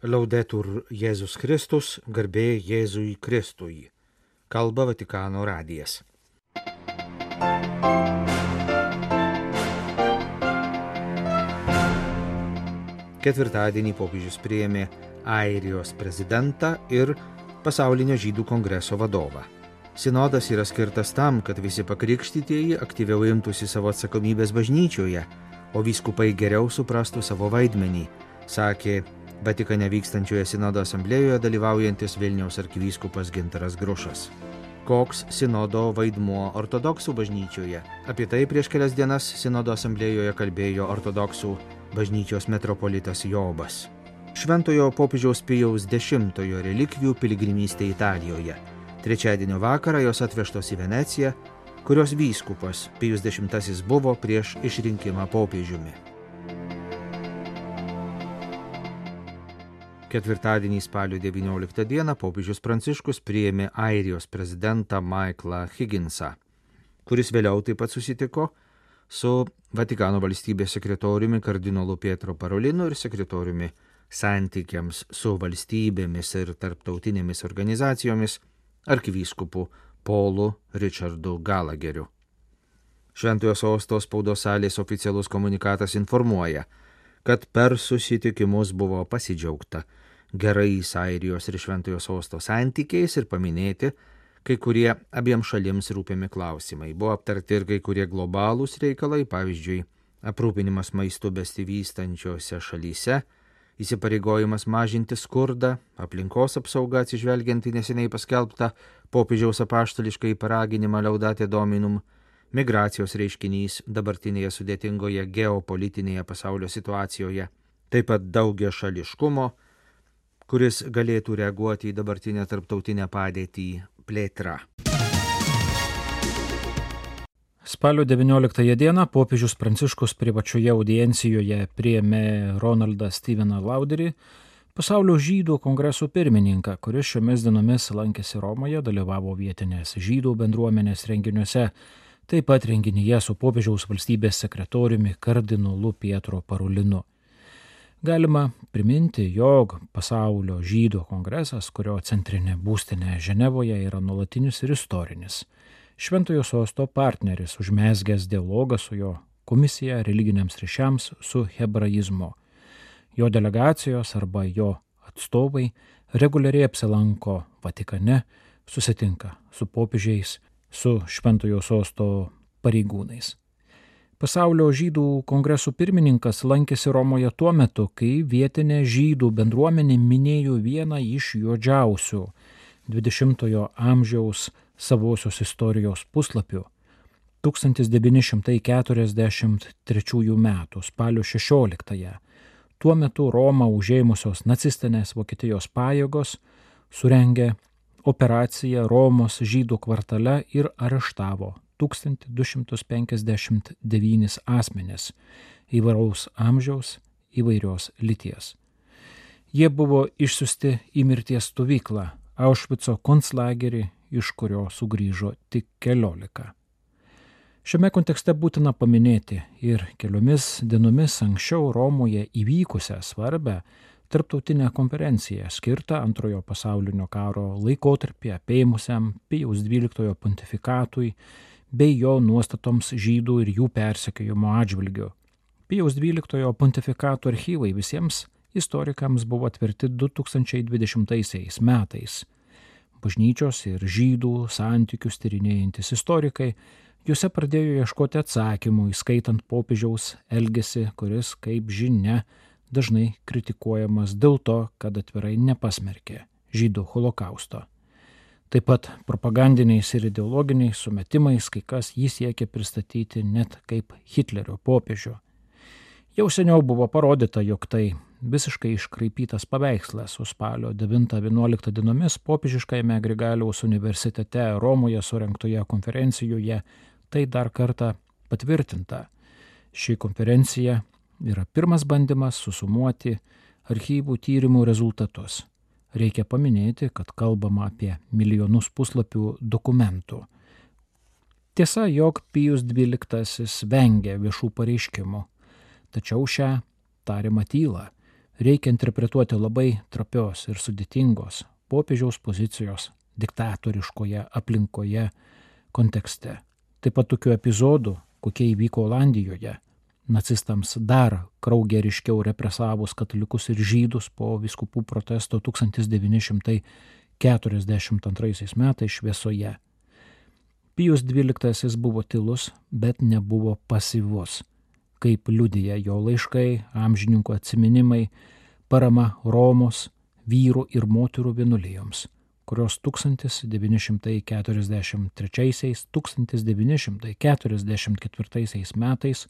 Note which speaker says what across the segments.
Speaker 1: Laudetur Jėzus Kristus, garbė Jėzui Kristui. Kalba Vatikano radijas. Ketvirtadienį popiežius priėmė Airijos prezidentą ir pasaulinio žydų kongreso vadovą. Sinodas yra skirtas tam, kad visi pakrikštytieji aktyviau imtųsi savo atsakomybės bažnyčioje, o vyskupai geriau suprastų savo vaidmenį, sakė Vatikane vykstančioje sinodo asamblėjoje dalyvaujantis Vilniaus arkivyskupas Gintaras Grušas. Koks sinodo vaidmuo ortodoksų bažnyčioje? Apie tai prieš kelias dienas sinodo asamblėjoje kalbėjo ortodoksų bažnyčios metropolitas Jobas. Šventojo popiežiaus Pijaus X relikvijų piligrimystė Italijoje. Trečiadienio vakarą jos atvežtos į Veneciją, kurios vyskupas Pijus X buvo prieš išrinkimą popiežiumi. Ketvirtadienį spalio 19 dieną popiežius Pranciškus priėmė Airijos prezidentą Michaelą Higginsą, kuris vėliau taip pat susitiko su Vatikano valstybės sekretoriumi kardinolu Pietro Parolinu ir sekretoriumi santykiams su valstybėmis ir tarptautinėmis organizacijomis arkivyskupu Polu Richardu Galageriu. Šventojo sosto spaudos salės oficialus komunikatas informuoja, kad per susitikimus buvo pasidžiaugta gerais Airijos ir Šventojo sosto santykiais ir paminėti kai kurie abiem šalims rūpimi klausimai. Buvo aptarti ir kai kurie globalūs reikalai, pavyzdžiui, aprūpinimas maistu besivystančiose šalyse, įsipareigojimas mažinti skurdą, aplinkos apsauga atsižvelgiant į neseniai paskelbtą popiežiaus apaštališkai paraginimą liaudatė dominum, migracijos reiškinys dabartinėje sudėtingoje geopolitinėje pasaulio situacijoje, taip pat daugia šališkumo, kuris galėtų reaguoti į dabartinę tarptautinę padėtį plėtrą.
Speaker 2: Spalio 19 dieną popiežius Pranciškus privačioje audiencijoje priėmė Ronaldą Steveną Lauderį, pasaulio žydų kongreso pirmininką, kuris šiomis dienomis lankėsi Romoje, dalyvavo vietinės žydų bendruomenės renginiuose, taip pat renginyje su popiežiaus valstybės sekretoriumi kardinolu Pietro Parulinu. Galima priminti, jog pasaulio žydų kongresas, kurio centrinė būstinė Ženevoje yra nuolatinis ir istorinis. Šventojo sosto partneris užmesgęs dialogą su jo komisija religiniams ryšiams su hebraizmu. Jo delegacijos arba jo atstovai reguliariai apsilanko Vatikane, susitinka su popiežiais, su Šventojo sosto pareigūnais. Pasaulio žydų kongresų pirmininkas lankėsi Romoje tuo metu, kai vietinė žydų bendruomenė minėjo vieną iš juodžiausių 20-ojo amžiaus savosios istorijos puslapių. 1943 m. spalio 16-ąją tuo metu Romą užėmusios nacistinės Vokietijos pajėgos surengė operaciją Romos žydų kvartale ir areštavo 1259 asmenis įvairaus amžiaus, įvairios lyties. Jie buvo išsiusti į mirties stovyklą Aušvico konclagerį, iš kurio sugrįžo tik keliolika. Šiame kontekste būtina paminėti ir keliomis dienomis anksčiau Romoje įvykusią svarbę tarptautinę konferenciją skirtą antrojo pasaulinio karo laikotarpį apėmusiam Pijaus XII pontifikatui bei jo nuostatoms žydų ir jų persekiojimo atžvilgiu. Pijaus XII pontifikato archyvai visiems istorikams buvo atverti 2020 metais. Bažnyčios ir žydų santykius tyrinėjantis istorikai juose pradėjo ieškoti atsakymų, įskaitant popiežiaus elgesį, kuris, kaip žinia, dažnai kritikuojamas dėl to, kad atvirai nepasmerkė žydų holokausto. Taip pat propagandiniais ir ideologiniais sumetimais kai kas jį siekia pristatyti net kaip Hitlerio popiežių. Jau seniau buvo parodyta, jog tai visiškai iškraipytas paveikslas, o spalio 9-11 dienomis popiežiškajame Grigaliaus universitete Romoje surinktoje konferencijoje tai dar kartą patvirtinta. Ši konferencija yra pirmas bandymas susumuoti archyvų tyrimų rezultatus reikia paminėti, kad kalbama apie milijonus puslapių dokumentų. Tiesa, jog Pijus XII vengia viešų pareiškimų, tačiau šią tariamą tylą reikia interpretuoti labai trapios ir sudėtingos popiežiaus pozicijos diktatoriškoje aplinkoje kontekste. Taip pat tokių epizodų, kokie įvyko Olandijoje, nacistams dar kraugeriškiau represavus katalikus ir žydus po viskupų protesto 1942 metais šviesoje. Pijus XII buvo tylus, bet nebuvo pasyvus kaip liudyja jo laiškai, amžininkų atsiminimai, parama Romos vyrų ir moterų vienuolijoms, kurios 1943-1944 metais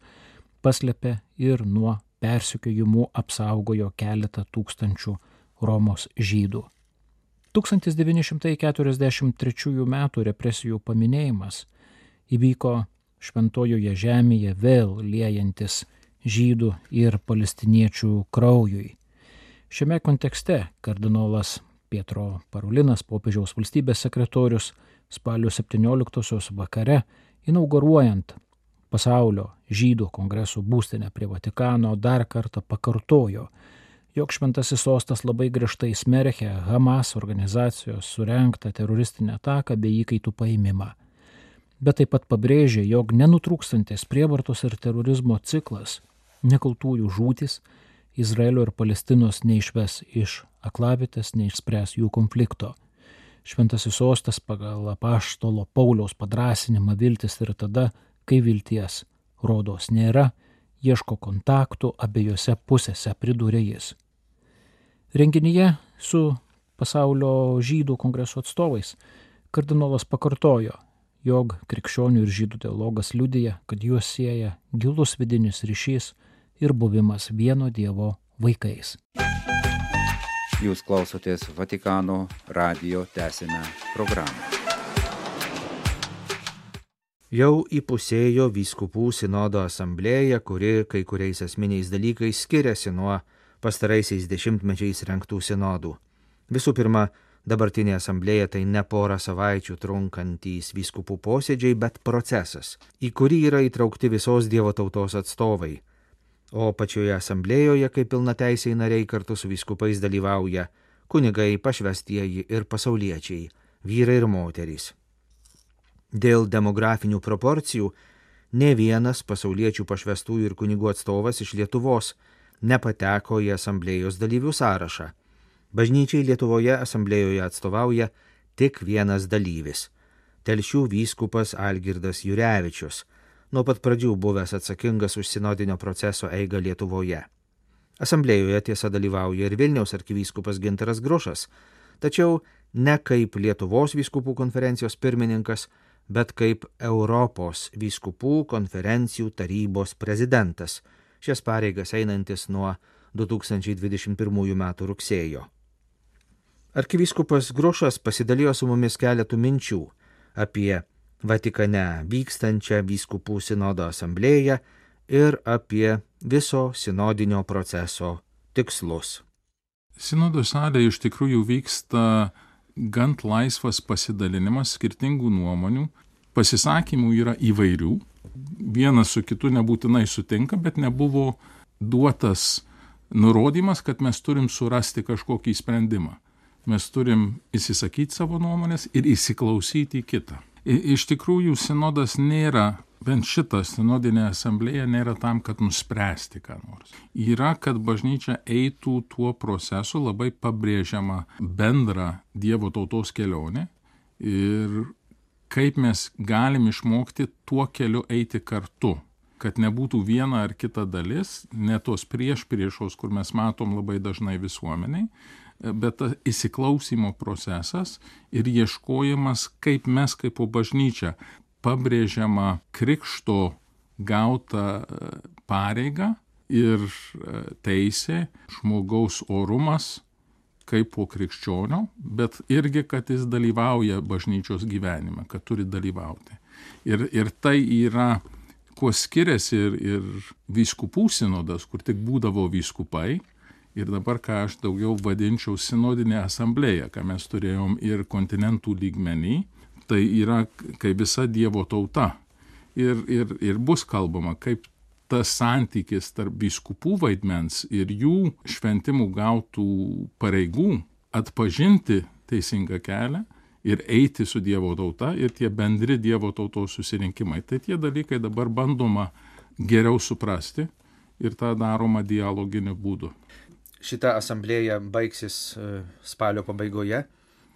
Speaker 2: paslėpė ir nuo persikiojimų apsaugojo keletą tūkstančių Romos žydų. 1943 m. represijų paminėjimas įvyko šventojoje žemėje vėl liejantis žydų ir palestiniečių kraujui. Šiame kontekste kardinolas Pietro Parulinas, popiežiaus valstybės sekretorius, spalio 17-osios vakare, inauguruojant pasaulio žydų kongresų būstinę prie Vatikano, dar kartą pakartojo, jog šventasis sostas labai griežtai smerkia Hamas organizacijos surenktą teroristinę ataką bei įkaitų paėmimą bet taip pat pabrėžė, jog nenutrūkstantis prievartos ir terorizmo ciklas, nekaltųjų žūtis, Izraelio ir Palestinos neišves iš aklavitės, neišspręs jų konflikto. Šventasis sostas pagal apaštolo Pauliaus padrasinimą viltis ir tada, kai vilties rodos nėra, ieško kontaktų abiejose pusėse, pridūrė jis. Renginyje su pasaulio žydų kongreso atstovais kardinolas pakartojo, jog krikščionių ir žydų teologas liudija, kad juos sieja gilus vidinis ryšys ir buvimas vieno Dievo vaikais.
Speaker 3: Jūs klausotės Vatikano radio tęsinę programą.
Speaker 1: Jau įpusėjo vyskupų sinodo asamblėja, kuri kai kuriais esminiais dalykais skiriasi nuo pastaraisiais dešimtmečiais renktų sinodų. Visų pirma, Dabartinė asamblėja tai ne porą savaičių trunkantys vyskupų posėdžiai, bet procesas, į kurį yra įtraukti visos Dievo tautos atstovai. O pačioje asamblėjoje, kaip pilnateisiai nariai kartu su vyskupais dalyvauja kunigai, pašvestieji ir pasauliečiai, vyrai ir moterys. Dėl demografinių proporcijų ne vienas pasauliečių pašvestųjų ir kunigų atstovas iš Lietuvos nepateko į asamblėjos dalyvių sąrašą Bažnyčiai Lietuvoje asamblėjoje atstovauja tik vienas dalyvis - telšių vyskupas Algirdas Jurevičius, nuo pat pradžių buvęs atsakingas už sinodinio proceso eigą Lietuvoje. Asamblėjoje tiesa dalyvauja ir Vilniaus arkivyskupas Ginteras Grušas, tačiau ne kaip Lietuvos vyskupų konferencijos pirmininkas, bet kaip Europos vyskupų konferencijų tarybos prezidentas, šias pareigas einantis nuo 2021 m. rugsėjo. Arkivyskupas Grušas pasidalijo su mumis keletų minčių apie Vatikane vykstančią vyskupų sinodo asamblėją ir apie viso sinodinio proceso tikslus.
Speaker 4: Sinodo salėje iš tikrųjų vyksta gan laisvas pasidalinimas skirtingų nuomonių, pasisakymų yra įvairių, vienas su kitu nebūtinai sutinka, bet nebuvo duotas nurodymas, kad mes turim surasti kažkokį sprendimą. Mes turim įsisakyti savo nuomonės ir įsiklausyti į kitą. Iš tikrųjų, sinodas nėra, bent šita sinodinė asamblėja nėra tam, kad nuspręsti ką nors. Yra, kad bažnyčia eitų tuo procesu labai pabrėžiama bendra Dievo tautos kelionė ir kaip mes galim išmokti tuo keliu eiti kartu kad nebūtų viena ar kita dalis, ne tos prieš priešos, kur mes matom labai dažnai visuomeniai, bet įsiklausimo procesas ir ieškojimas, kaip mes kaip po bažnyčia pabrėžiama krikšto gautą e, pareigą ir e, teisė, žmogaus orumas kaip po krikščionio, bet irgi, kad jis dalyvauja bažnyčios gyvenime, kad turi dalyvauti. Ir, ir tai yra, kuo skiriasi ir, ir vyskupų sinodas, kur tik būdavo vyskupai, ir dabar ką aš daugiau vadinčiau sinodinė asamblėja, ką mes turėjom ir kontinentų lygmenį, tai yra kaip visa Dievo tauta. Ir, ir, ir bus kalbama, kaip tas santykis tarp vyskupų vaidmens ir jų šventimų gautų pareigų atpažinti teisingą kelią ir eiti su Dievo tauta ir tie bendri Dievo tautos susirinkimai. Tai tie dalykai dabar bandoma geriau suprasti ir tą daroma dialoginiu būdu.
Speaker 1: Šita asamblėja baigsis e, spalio pabaigoje,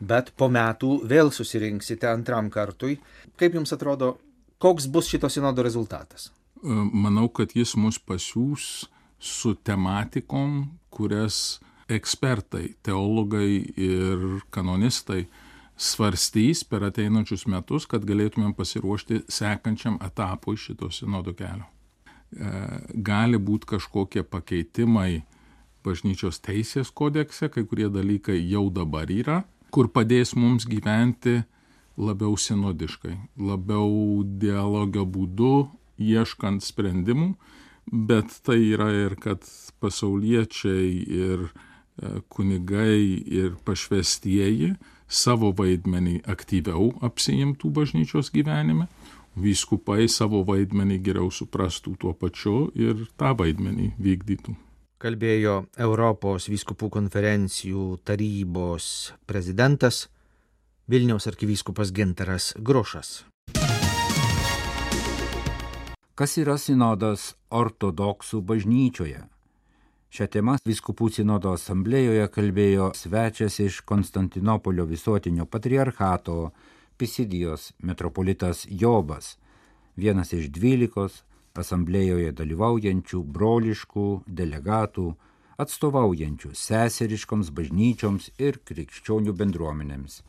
Speaker 1: bet po metų vėl susirinksite antram kartui. Kaip Jums atrodo, koks bus šito sinodo rezultatas?
Speaker 4: E, manau, kad jis mus pasiūs su tematikom, kurias ekspertai, teologai ir kanonistai svarstys per ateinančius metus, kad galėtumėm pasiruošti sekančiam etapui šito sinodo kelio. E, gali būti kažkokie pakeitimai bažnyčios teisės kodekse, kai kurie dalykai jau dabar yra, kur padės mums gyventi labiau sinodiškai, labiau dialogio būdu, ieškant sprendimų, bet tai yra ir kad pasauliečiai ir e, kunigai ir pašvestieji savo vaidmenį aktyviau apsijimtų bažnyčios gyvenime, vyskupai savo vaidmenį geriau suprastų tuo pačiu ir tą vaidmenį vykdytų.
Speaker 1: Kalbėjo Europos vyskupų konferencijų tarybos prezidentas Vilniaus arkivyskupas Gintaras Grušas.
Speaker 3: Kas yra sinodas ortodoksų bažnyčioje? Šią temą Viskupų sinodo asamblėjoje kalbėjo svečias iš Konstantinopolio visuotinio patriarchato Pisidijos metropolitas Jobas, vienas iš dvylikos asamblėjoje dalyvaujančių broliškų delegatų, atstovaujančių seseriškoms bažnyčioms ir krikščionių bendruomenėms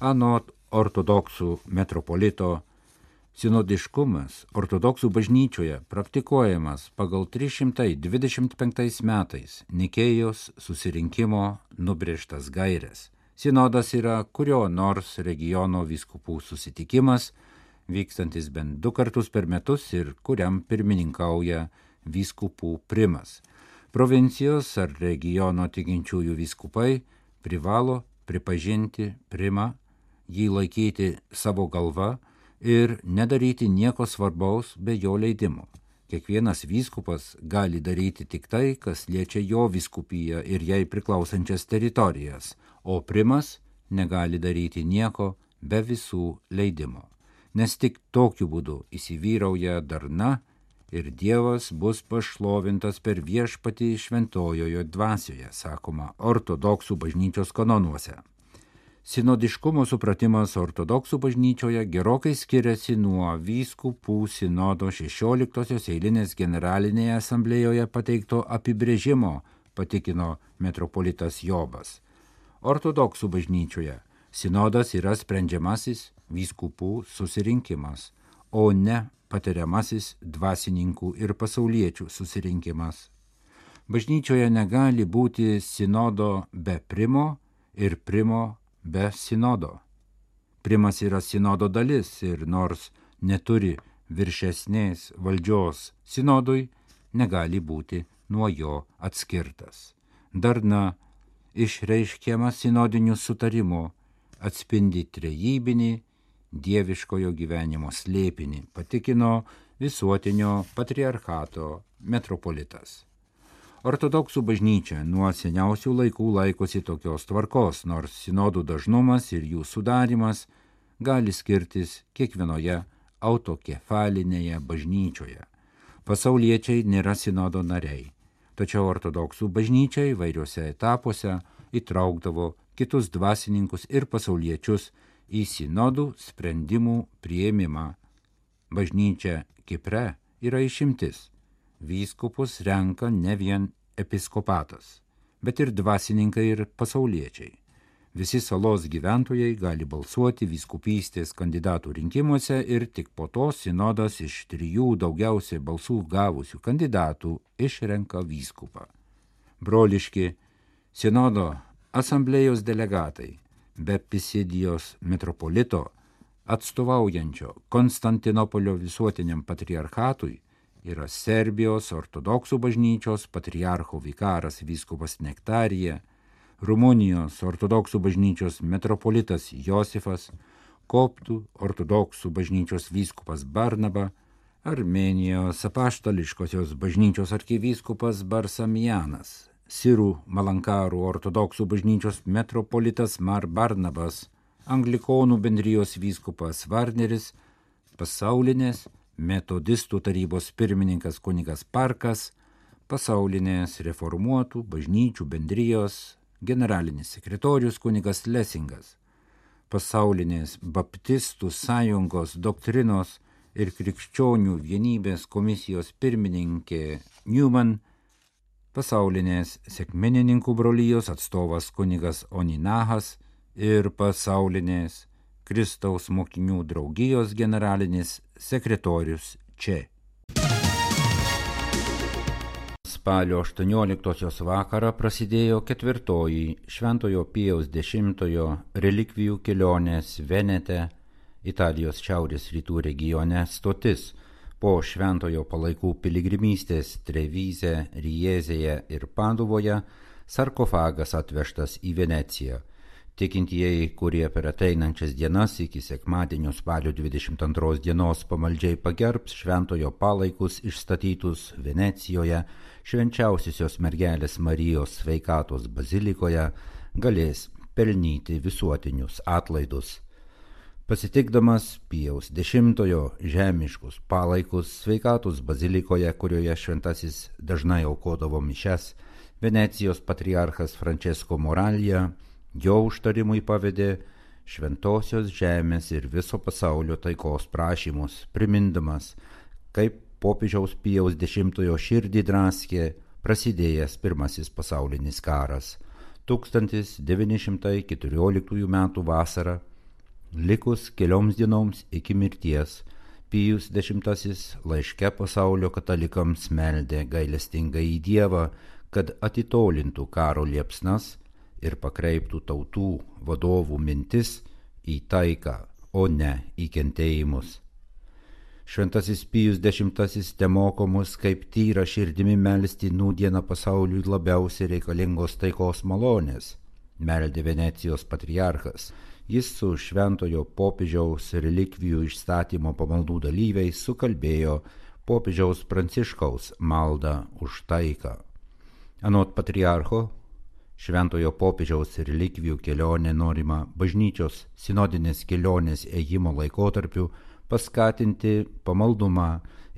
Speaker 3: Anot ortodoksų metropolito, sinodiškumas ortodoksų bažnyčioje praktikuojamas pagal 325 metais Nikėjos susirinkimo nubrėžtas gairias. Sinodas yra kurio nors regiono vyskupų susitikimas, vykstantis bent du kartus per metus ir kuriam pirmininkauja vyskupų primas. Provincijos ar regiono tikinčiųjų vyskupai privalo pripažinti primą jį laikyti savo galva ir nedaryti nieko svarbaus be jo leidimo. Kiekvienas vyskupas gali daryti tik tai, kas liečia jo vyskupiją ir jai priklausančias teritorijas, o primas negali daryti nieko be visų leidimo. Nes tik tokiu būdu įsivyrauja darna ir Dievas bus pašlovintas per viešpatį šventojojo dvasioje, sakoma ortodoksų bažnyčios kanonuose. Sinodiškumo supratimas ortodoksų bažnyčioje gerokai skiriasi nuo vyskupų sinodo 16-osios eilinės generalinėje asamblėjoje pateikto apibrėžimo, patikino metropolitas Jobas. Ortodoksų bažnyčioje sinodas yra sprendžiamasis vyskupų susirinkimas, o ne patiriamasis dvasininkų ir pasauliečių susirinkimas. Bažnyčioje negali būti sinodo be primo ir primo be sinodo. Primas yra sinodo dalis ir nors neturi viršesnės valdžios sinodui, negali būti nuo jo atskirtas. Darna išreiškiama sinodiniu sutarimu atspindi trejybinį dieviškojo gyvenimo slėpinį, patikino visuotinio patriarchato metropolitas. Ortodoksų bažnyčia nuo seniausių laikų laikosi tokios tvarkos, nors sinodų dažnumas ir jų sudarimas gali skirtis kiekvienoje autokefalinėje bažnyčioje. Pasauliečiai nėra sinodo nariai, tačiau ortodoksų bažnyčia įvairiuose etapuose įtraukdavo kitus dvasininkus ir pasauliečius į sinodų sprendimų prieimimą. Bažnyčia Kipre yra išimtis vyskupus renka ne vien episkopatas, bet ir dvasininkai ir pasauliečiai. Visi salos gyventojai gali balsuoti vyskupystės kandidatų rinkimuose ir tik po to sinodas iš trijų daugiausiai balsų gavusių kandidatų išrenka vyskupą. Broliški sinodo asamblėjos delegatai be Pisidijos metropolito atstovaujančio Konstantinopolio visuotiniam patriarchatui yra Serbijos ortodoksų bažnyčios patriarcho vikaras vyskupas Nektarija, Rumunijos ortodoksų bažnyčios metropolitas Josifas, Koptų ortodoksų bažnyčios vyskupas Barnaba, Armenijos apaštališkosios bažnyčios arkivyskupas Barsamianas, Sirų Malankarų ortodoksų bažnyčios metropolitas Mar Barnabas, Anglikonų bendrijos vyskupas Varneris, pasaulinės metodistų tarybos pirmininkas kunigas Parkas, pasaulinės reformuotų bažnyčių bendrijos generalinis sekretorius kunigas Lesingas, pasaulinės baptistų sąjungos doktrinos ir krikščionių vienybės komisijos pirmininkė Newman, pasaulinės sekmenininkų brolyjos atstovas kunigas Oninahas ir pasaulinės Kristaus mokinių draugijos generalinis sekretorius čia. Spalio 18 vakarą prasidėjo ketvirtoji Šventojo Pijaus X relikvijų kelionės Venete, Italijos šiaurės rytų regione stotis po Šventojo palaikų piligrimystės Trevize, Riezėje ir Paduvoje sarkofagas atvežtas į Veneciją Tikintieji, kurie per ateinančias dienas iki sekmadienio spalio 22 dienos pamaldžiai pagerbs šventojo palaikus išstatytus Venecijoje, švenčiausiosios mergelės Marijos sveikatos bazilikoje, galės pelnyti visuotinius atlaidus. Pasitikdamas Pijaus dešimtojo žemiškus palaikus sveikatos bazilikoje, kurioje šventasis dažnai aukodavo mišes, Venecijos patriarchas Francesco Moralija jo užtarimui pavedė šventosios žemės ir viso pasaulio taikos prašymus, primindamas, kaip popiežiaus Pijaus dešimtojo širdį draskė prasidėjęs pirmasis pasaulinis karas 1914 m. vasarą, likus kelioms dienoms iki mirties, Pijus X laiške pasaulio katalikams meldė gailestingą į Dievą, kad atitolintų karo liepsnas ir pakreiptų tautų vadovų mintis į taiką, o ne į kentėjimus. Šventasis Pijus X te moko mus, kaip tyra širdimi melstį nūdieną pasauliui labiausiai reikalingos taikos malonės, meldė Venecijos patriarchas. Jis su šventojo popiežiaus relikvijų išstatymo pamaldų dalyviais sukalbėjo popiežiaus pranciškaus maldą už taiką. Anot patriarcho, Šventojo popiežiaus relikvijų kelionė norima bažnyčios sinodinės kelionės ėjimo laikotarpiu paskatinti pamaldumą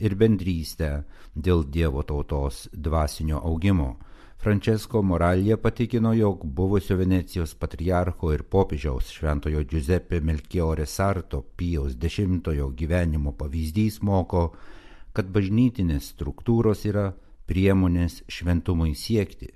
Speaker 3: ir bendrystę dėl Dievo tautos dvasinio augimo. Francesco Moralė patikino, jog buvusio Venecijos patriarcho ir popiežiaus šventojo Giuseppe Melchiore Sarto Pijaus X gyvenimo pavyzdys moko, kad bažnytinės struktūros yra priemonės šventumui siekti.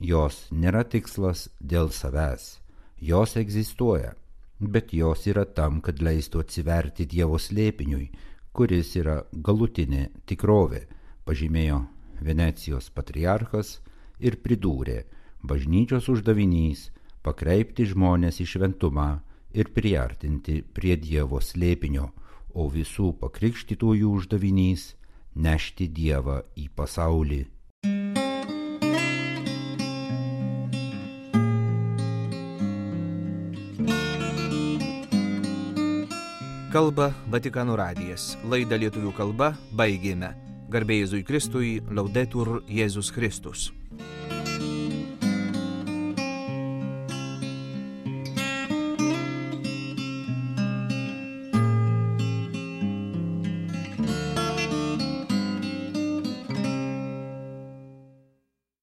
Speaker 3: Jos nėra tikslas dėl savęs, jos egzistuoja, bet jos yra tam, kad leistų atsiverti Dievo slėpiniui, kuris yra galutinė tikrovė, pažymėjo Venecijos patriarchas ir pridūrė, bažnyčios uždavinys - pakreipti žmonės į šventumą ir priartinti prie Dievo slėpinio, o visų pakrikštytųjų uždavinys - nešti Dievą į pasaulį.
Speaker 1: Kalba Vatikano radijas. Laidą lietuvių kalba baigėme. Garbėjai Jėzui Kristui, laudetur Jėzus Kristus.